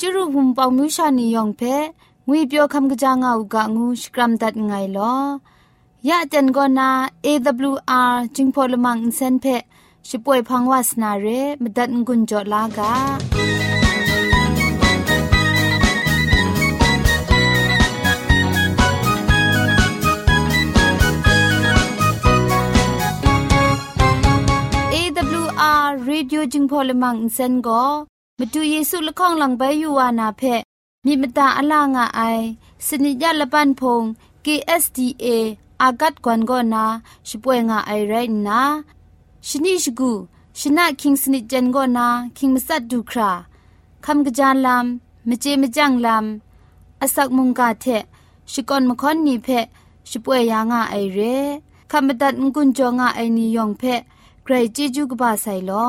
จุรุหุมปองมิวชานียองเพงวยเปียวคำกะจางอูกะงูสกรัมดัดไงลอยะเจนกอนา AWR จิงพอลมังอินเซนเพช่วยพังวาสนาเรมดัดงุนจอลากา AWR Radio จึงพอลมังอินเซน ก็มาดูเยซูละข้องหลังใบยูวานาเพมีมตาอลางอไอสนิยะละปันพง KSDA อากัดกวนก็นาช่วยงาไอไรนะชนิชกูชนะคิงสนิจันก็นาคิงมัสัดดูคราคำกระจานลำมเจมจังลำอาศักมุงกาเทชิกอนมคอนนีเพช่วยยางาไอเรคำบัดงกุนจงาไอนิยองเพใครจีจูกบาไซลอ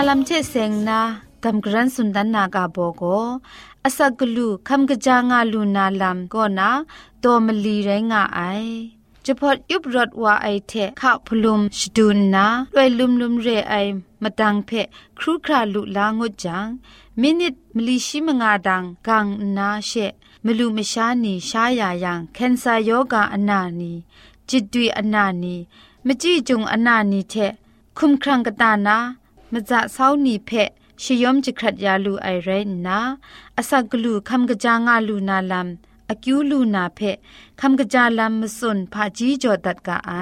ลัมเชเซงนากัมกรันสุนดันนากาโบโกอาศักลูคัมกจางาลูนาลัมก็นาโตมลีไรงาไอจะพอดยุบรถว่าไอเทข้าพลุมชดูนนาด้วยลุมลุมเรไอมาดังเพครูคราลุลางดจังมินิตมลีชิมงาดังกังนาเชมลูมชานีชายายังแคนซาโยกาอนานีจิตดุยอนานีมจีจุงอนานีเทคุมครังกตานา มจะเศร้านีเพะชยอมจิครัดยาลูไอเรนนาอสักลูคำกะจางาลูนาลัมอคิวลูนาเพะคำกะจาลัมมสุนพาจีจอดัดกะไอ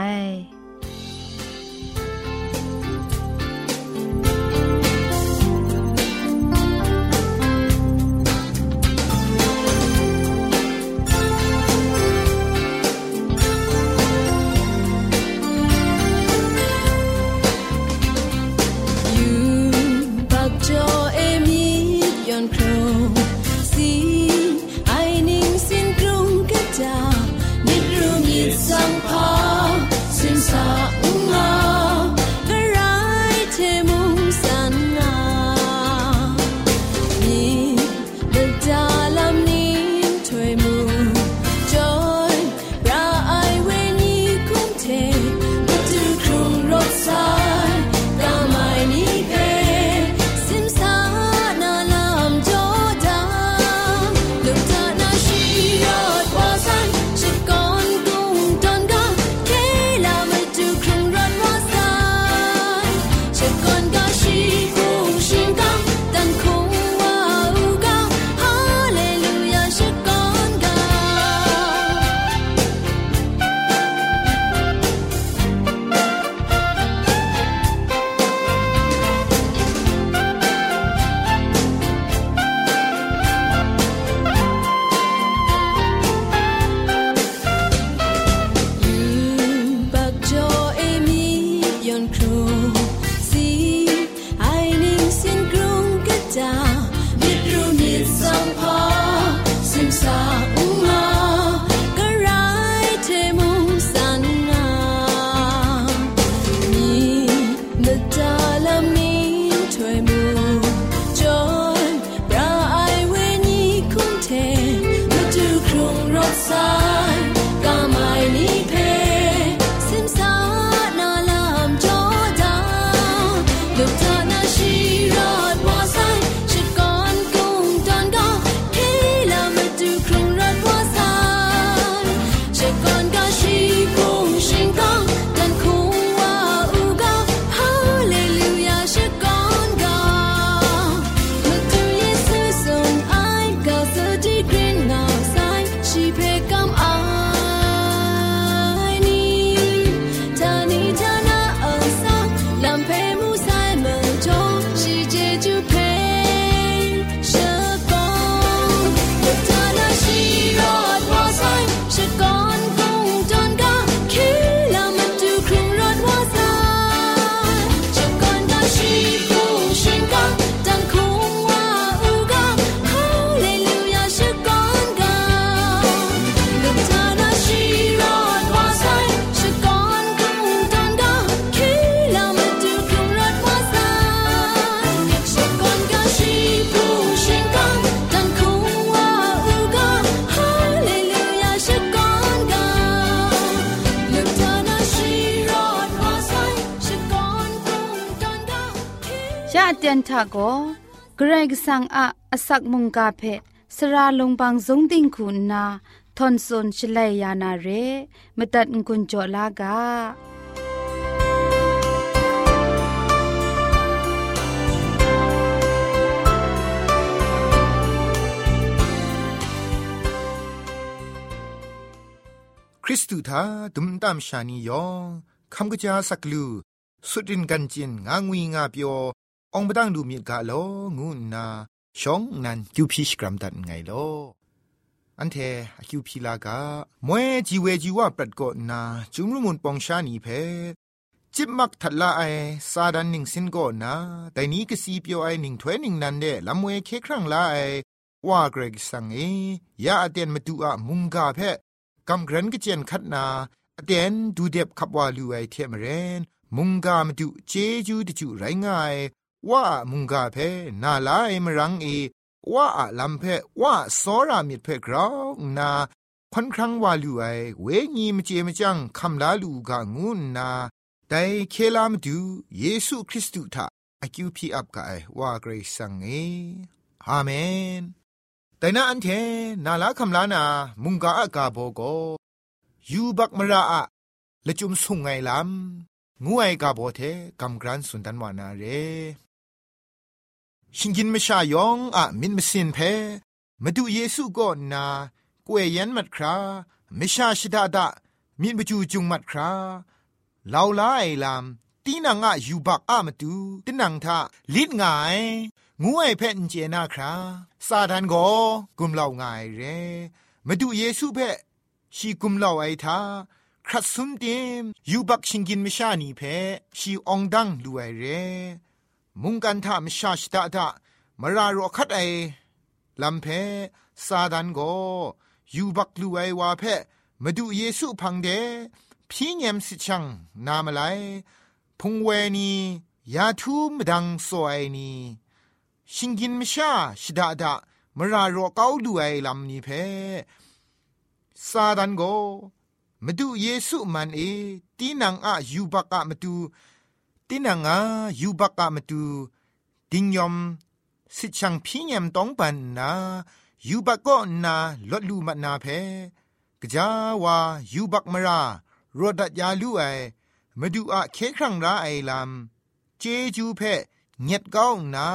นทาโกเกรกสังอะอสักมุงกาเพสระลงบางสงติงคุณนาทอนซนชลัยยานาเรมตัดกุญจลากาคริสตูทาดุมตามชานียองคำกะจาสักลูสุดินกันจินงางวีงาเปียว องบดังดูมีกาโลงูนาชองนันคิวพิชกรัมดันไงโลอันเทคิวพิลากามวยจีเวจีว่าปรัดกอนาจุมรุมุนปองชานีเพจิบมักทัดละไอซาดันหนิงสินก็นนาแต่นี้ก็สีเปียวไอหนิงถวยนิงนันเดลำเวเคครั้งละไอว่าเกรกสังเอยาอเดนมาดูอะมุงกาเพกำกรันก็เจนคัดนาอเดนดูเด็บขับว่าลูไอเทมเรน มุงกามาดูเจจูดิจูไรง่าย ว่ามุงกาเพนาลายมรังเอว่าลำเพว่าสอรามิดเพกราวนาค่อนครั้งว่าลูไอเวงีมเจมจังคำลาลูกางูนาแต่เคลามดูเยซูคริสต์ทาอากิวพีอับกายว่าเกรซังเออาเมน แต่นาอันเทนาลาคำลานา มุงกาอากาโบโกยูบักมราอะละจุมสุงไงลำงูไอกาโบเทกำกรันสุนทันวานาเร ชิงกินมชายองอะมินมสินเพมาดูเยซูก็นนากวยยันมัดคราไม่ชาชิดาดามินบจูจุงมัดคราลาวลาไอลามตีนังอะยูบักอะมาดูตินังทาลิดงายงูไอเพนเจนาคราซาดันโกกุมเหล่างายเรมาดูเยซูเพชีกุมเหล่าไอทาครัดซุมเดมยูบักชิงกินมชานีเพชีองดังลูไอเร มุงกันทามชาชดาดามารารอคัดไอลำเพซาดันโกยูบักลูไอวาเพมาดูเยซูพังเดพี่เงมสิชังนามไลพงเวนียาทูมดังสวยนีชิงกินมชาชดาดามารารอเกาลูไอลำนี้เพซาดันโกมาดูเยซูมันเอตีนังอะยูบักอะมาดู ตินังอายูบักกะมาดูดิงยอมสิชังพิญยมต้องปันนายูบักก็นาลดลูมานาเพกจาวายูบักมรารดัดยาลูไอมาดูอะเคครั้งราไอลำเจจูเพเงียดก้าวนา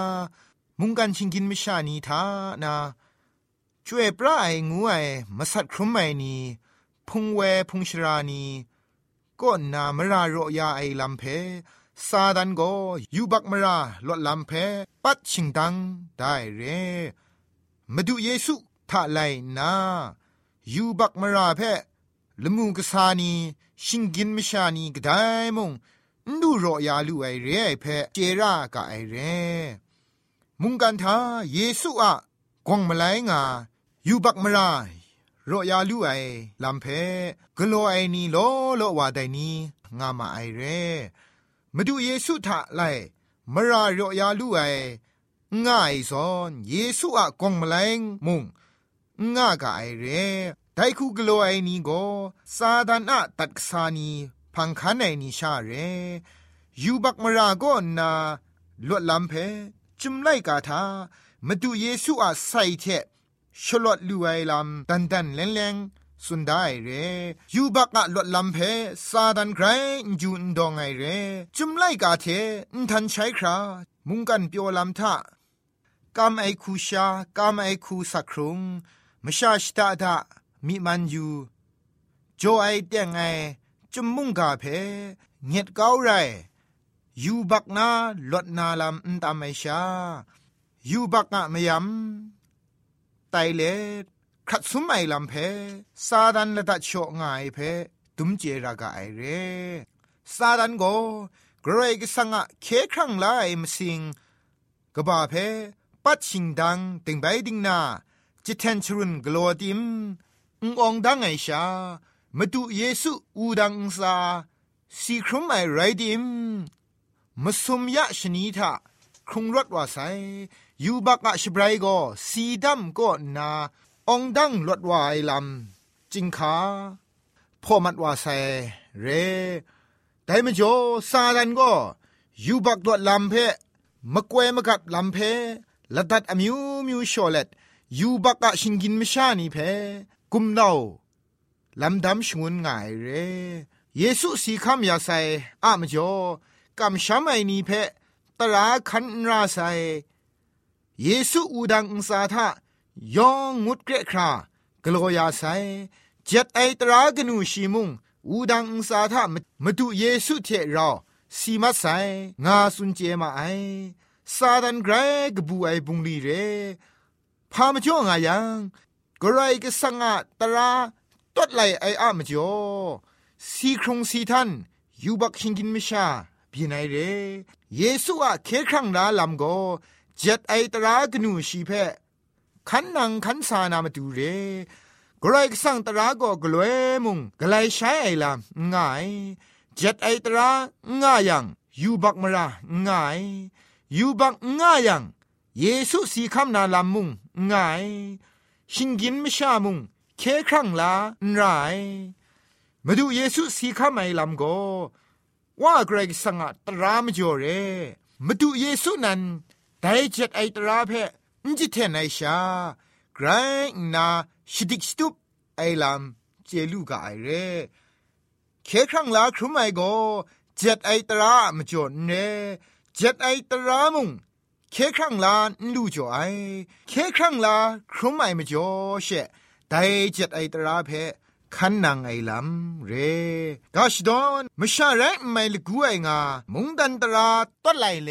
มุงกันชิงกินมิชานีทานาช่วยปลาไองูไอมาสัตครุมไอนีพุงเวพุงชรานีก็นามรารอยาไอลำเพ ซาดันโกยูบักมราลดลำเพปัดชิงดังได้เรมาดูเยซูท่าไลนายูบักมราเพละมูกษานีชิงกินมชานีกได้มงดูรอยาลูไอเรไอเพเจรากะไอเร มุงกันทาเยซูอะกวงมาไลงายูบักมรารอยาลูไอลำเพกโลไอนีโลโลวาไดนีงามาไอเร มาดูเยซูทะไลมารารอยาลูไอง่ายสอนเยซูอะกงมะลงมุงง่ากะไอเรไดคูกโลไอนีโกซาดานะตัดกษานีพังคันไอนีชาเรยูบักมาราโกนาลวดลำเพจุมไลกาทามาดูเยซูอะใส่เทชลอดลูไอลำดันดันแรงแรง สุดได้เรยูบักอะลดลำเพซาดันไกรจูนดองไงเรจุมไลกาเทนทันใช้ครามุงกันเปียวลำทะกามไอคูชากามไอคูสักครุงมชาชตาดามีมันอยูโจไอเตียงไอจุมมุงกาเพเงียดเก้าไรยูบักนาลดนาลำนตามไอชายูบักอะมยำไตเล ครัดสุมไอลำเพซาดันละดัดโชง่ายเพตุมเจรากาไอเรซาดันโกเกรกสังะเคครั้งลายมสิงกบาเพปัดชิงดังติงใบดิงนาจิตเทนชรุนกลัวดิมอุงองดังไอชามาดูเยซูอูดังซาสีครุมไอไรดิมมาสมยะชนีทาครุงรถว่าไซยูบักอะชบรายโกสีดำก็นา องดังลดวายลำจิงขาพ่อมัดว่าใส่เรแต่มจ่อซาดันก็ยูบักดวดลำเพมะกวยมะกัดลำเพละดัดอมิวมิวชอเลตยูบักกะชิงกินมชานีเพกุมเนาลำดำชงุนง่ายเรเยซูสีคำยาไซอามจ่อกำช้ำไอนีเพตราคันราไซเยซูอูดังอุสาทะ ยองงุดเกรครากลัวยาไซเจ็ดไอตรากนูชีมุงอูดังอุสาทะมาดูเยซูเทเราสีมาไซงาสุนเจมาไอซาดันไกรกบูไอบุงลีเรพามจ่องายังกรายกสังอาตราตดไหลไออะมจ่อสีครงสีทันยูบักชิงกินมิชาบีไนเรเยซูอะเคครั้งลาลำโกเจ็ดไอตรากนูชีเพ ขันนังขันสานามาดูเรกรายสั่งตราก็กลวยมุงกลายใช้ไอลำง่ายเจ็ดไอตราง่ายังยูบักมราง่ายยูบักง่ายยังเยซูสีคำนาลำมุงง่ายชิงกินไม่ชามุงเคครั้งลาไรมาดูเยซูสีคำไม่ลำโกว่ากรกสังตรามจ่อเรมาดูเยซูนั้นได้เจ็ดไอตราเพ จิเทนไอชาไกรนาชิดิกสตุปไอลำเจลูกาไอเรเคครั้งลาครุไมโกเจ็ดไอตรามจ่นเนเจ็ดไอตรามุงเคครั้งลาลูจ่อไอเคครั้งลาครุไมมจ่อเชไดเจ็ดไอตราเพ คันนางไอลำเรกาชดอนมชาไรไม่ลกูไองา มุงดันตราต้นไหลเล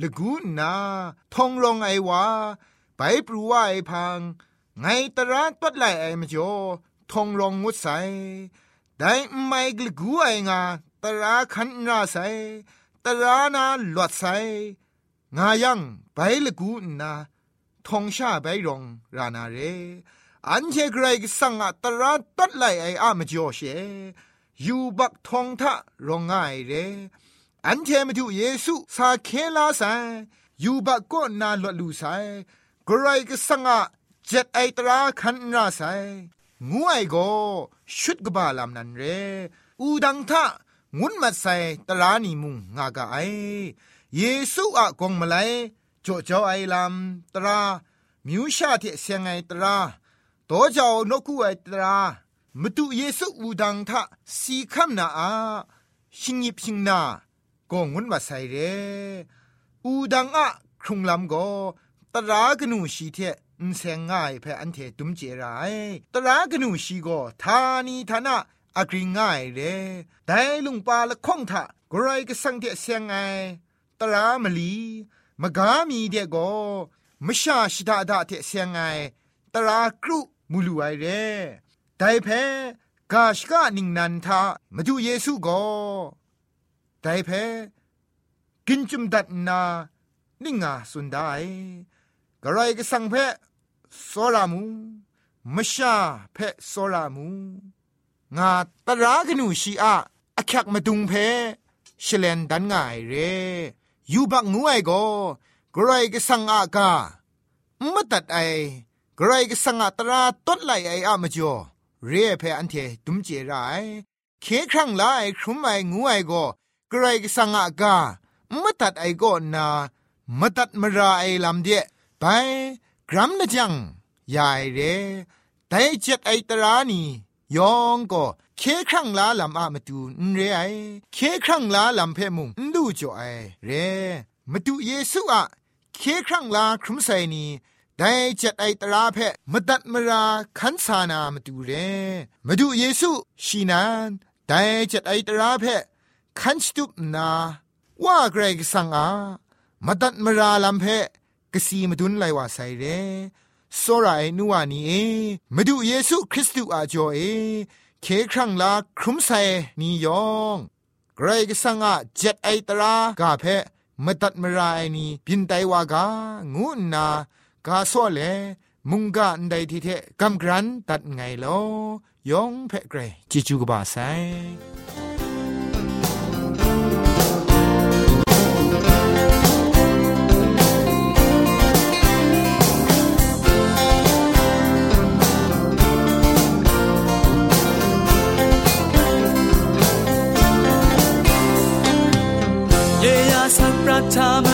ลกูนาทองลงไอวา ไปปรูว่าไอพัง ไงตราต้นไหลไอมจ่อทองลงงุดใสได้ไม่กลกูไองา ตราคันนาใสตรานาหลวดใสงายังไปลกูนาทองชาไปรองรานาเร อันเชกรกสังอะตระตัดไลไออามจ่อเชยูบักทองทะรองง่ายเรอันเชมาดูเยซูสาเคลาไซยูบักก็นาลลูไซกรกสังอะเจ็ดไอตราคันนาไซงูไอโกชุดกบาลามนันเรอูดังทะงุนมาไซตรานีมุงงากาไอเยซูอะกงมาไลจ่อจ่อไอลามตรามิวชาเทเสียงไอตรา တော့ကြောင့်နှုတ်ခုအတရာเยซูอูดังทะสีคำนาอาชิงิพิงนากงวนมาใส่เรอูดังอะครุงลำก็ตรากนูสีเทอุนเซงง่ายเพออันเทตุมเจรายตรากนูสีก็ทานีทานะอากรีง่ายเรแต่ลุงปาละข้งทะกรายก็สังเทเสียงไงตรามลีมกามีเดก็มชาชิดาดาเทเสียงไงตรากรุ มูลูไอเร่ไดเพกาชกานิงนันทามาดูเยซูก็ไดเพกินจุมดัดนานิงาสุนได้กระไรก็สังเพโซรามูมชาเพโซรามูงาตรากนูชีอาอคักมาดุงเพชเลนดันง่ายเรยูบักงูไอโกกระไรก็สังอากาไม่ตัดไอ กรก็สังตราต้นไหลไออะมจ่อเรียเพอันเทตุมเจรายเคครั้งละไอครุมไองูไอก็กรก็สังอากามตัดไอโกนามตัดมราไอลำเดียไปกรัมนะจังยายเรแต่เจ็ดไอตรานี่ยองก็เคครั้งลาลำอะมาดูนเรไอเคครั้งลาลำเพมุงดูจ่อไอเรมาดูเยซูอะเคครั้งลาครุมไซนี ได้จัดไอตราเพะมตัดมราขันสานามาดูเรมาดูเยซูชีนานได้จัดไอตราเพะขันสตุปนาว่าเกรกสังอามาตัดมราลำเพะกสีมาดุนไลว่าไซเรสรายนัวนี่เอมาดูเยซูคริสต์อาจอเอเคครั้งลาครุมไซนิยองเกรกสังอาเจัดไอตรากาเพะมตัดมราไอนี่บินไตวากางูนา กาซ้อเลมุงกะอันใดที่เทกำกรันตัดไงลอยองเพ่เกรจิจูกบาไซเย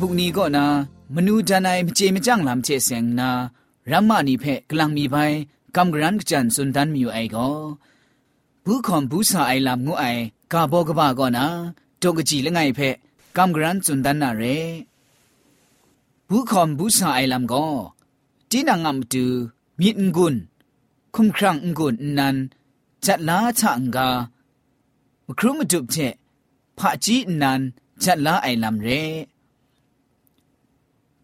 บุกนีก็นามนูดานายเจมจังลำเจเสงนารัมมานีเพกลังมีไปกำกรันจันสุนดันมีอยู่ไอก็ผู้คอมผู้สาไอลำงูไอกาบอกบาก็นาตกจีละไงเพกำกรันสุนดันนาเรผู้คอมผู้สาไอลำก็จีนางามตูมีดงุนคุมครังองุนนั้นจัดลาชะงกาครุมจุบเจพระจีนันจัดลาไอลำเร่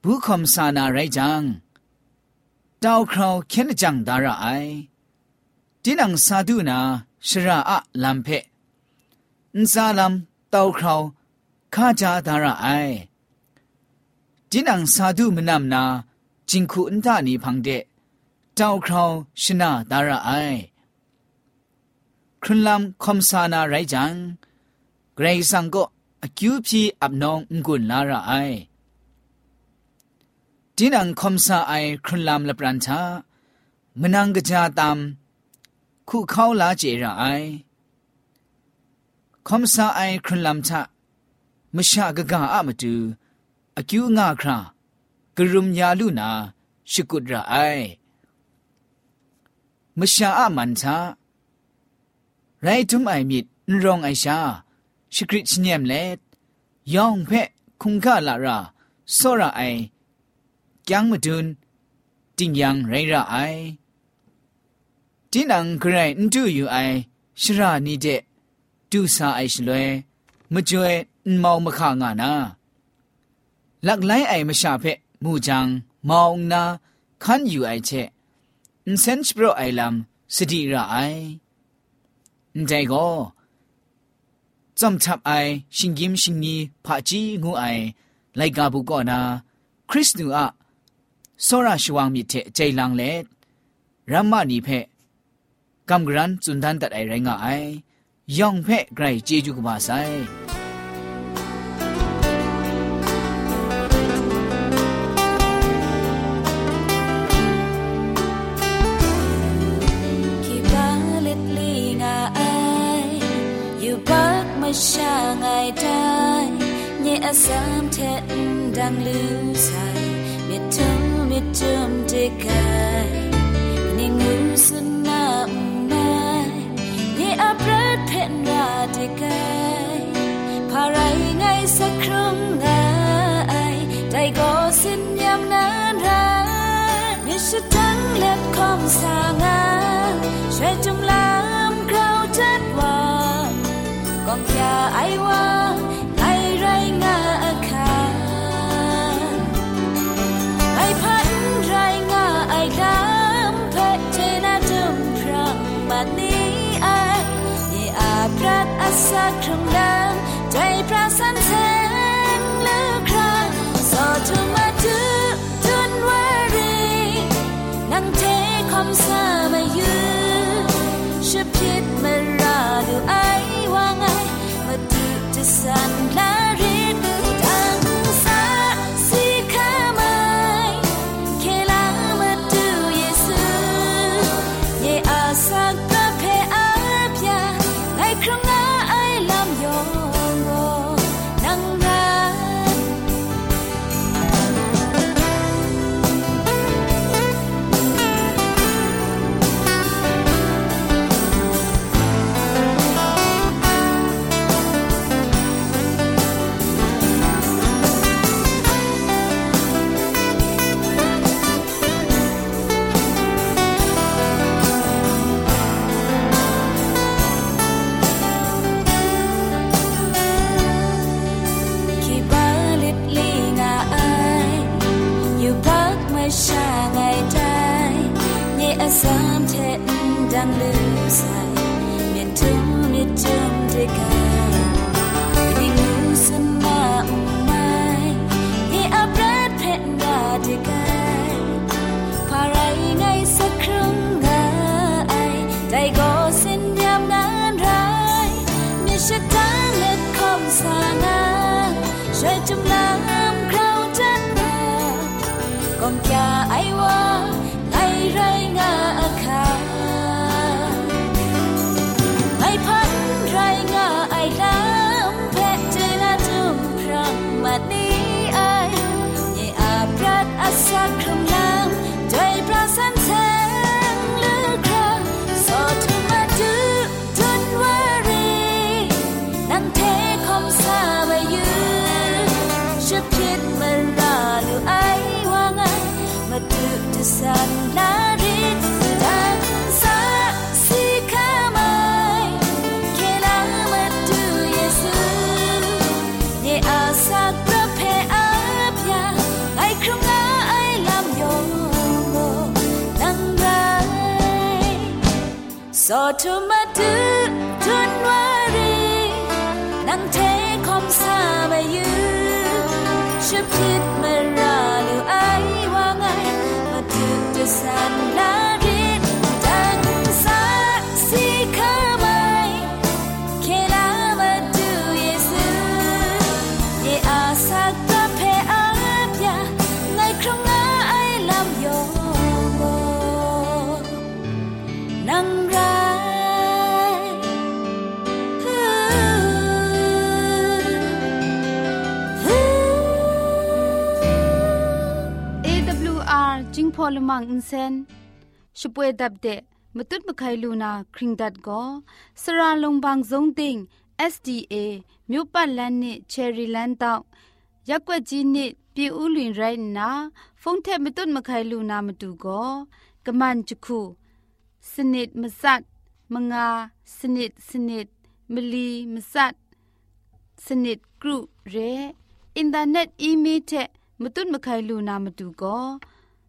ဘူးคอมสานาไรจังดาวคราวเข็นจังดาระไอดินังซาดูนาชราอะลัมเพนซาลัมดาวคราวข้าจาดาระไอดินังซาดูมนำนาจิงคูอันตานีพังเดดาวคราวชนะดาระไอครุนลัมคอมสานาไรจังเกรซังก็อคิวพีอับนองงุนลาระไอ จีนังคอมซาไอครุนลามละปรันชามนังกจาตามคู่เข้าลาเจระไอคอมซาไอครุนลามชะมชากะกาอะมตูอคิวงาครากรุมยาลูนาชิกุดระไอมชาอะมันชาไรทุมไอมิดนรองไอชาชิกริชเนียมเลดยองเพะคุงกาลาราโซระไอ ยังมาดุนติงยังไรระไอตินังกรายนดูอยู่ไอชรานี่เดดูซาไอชลวยมจวยนมาวมะขางานาลักไลไอมาชาเพมูจังมาวนาคันอยู่ไอเชอินเซนชโปรไอลัมสติระไอนใจก็จำทับไอชิงกิมชิงนีผาจีงูไอไลกาบุกอนา คริสตูอะ စောရရှိဝံမြစ်တဲ့ကျိလန်လေရမ္မနီဖက်ကမ်ဂရန်ဇွန်ဒန်တတ်အိုင်ရင်ငါအိုင်ယောင်ဖက်ဂရိုက်ဂျေဂျူကပါဆိုင်ช่างไงได้เนี่ยสามเทนดังลือใส่เม็ดทุ่ สักครั้งไงได้ก็สิ้นยามนานรักนิชจังเล็ดคอมสางาช่วยจุมลามเขาจัดว่าก็อย่าไอว่า xa 서투마트 둔와리 난 대검사매유 슈핏 말라루 아이왕아이 마득 드산 လမန်အင်းစန်ရှပွေတပ်တဲ့မတုတ်မခိုင်လူနာခရင်ဒတ်ကိုစရာလုံဘန်းဇုံတင် SDA မြို့ပတ်လန်းနစ် Cherry Land တောက်ရက်ွက်ကြီးနစ်ပြည်ဦးလွင်ရိုင်းနာဖုန်ထက်မတုတ်မခိုင်လူနာမတူကိုကမန်ချခုစနစ်မစတ်မငါစနစ်စနစ်မီလီမစတ်สนิดกรุเรอินเทอร์เน็ตอีเมลเทมตุนมะไคลูนามตุก็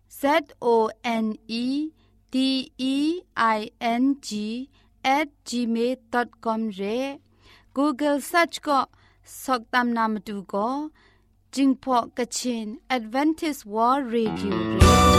Z O N E D E I N G at gmail.com re. Google search ko soktam namatu ko jingpo Kachin advantage war radio re.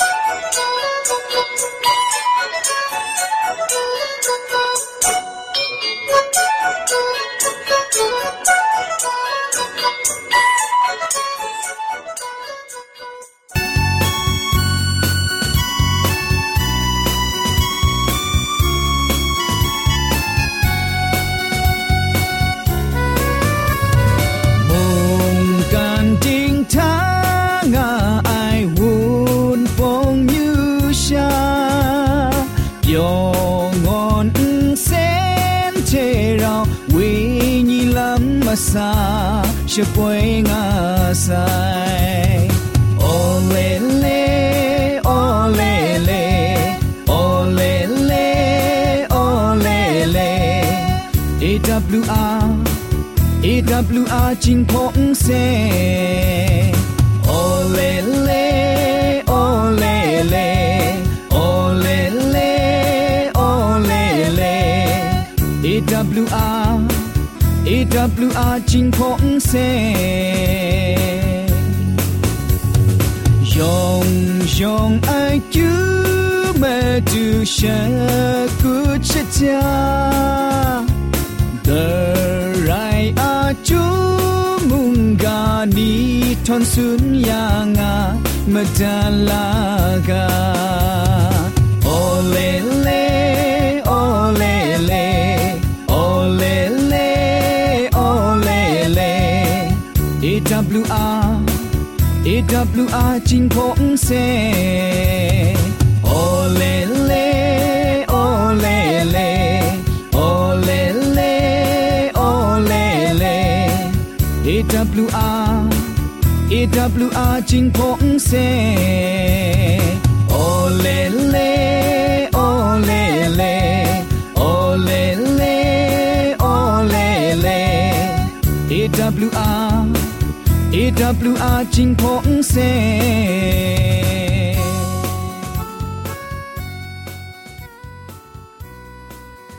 영원 센체라 위니 람마사 셔보잉아 사이 올레레 올레레 올레레 올레레 AWR AWR 진콩세 พงเซยองยองไอจูเมดูชะกุชะจา AWR จิงพงเซโอเลเลโอเลเลโอเลเลโอเลเล AWR AWR จิงพงเซโอเลเลโอเลเลโอเลเลโอเลเล AWR AWR จิงพงเซ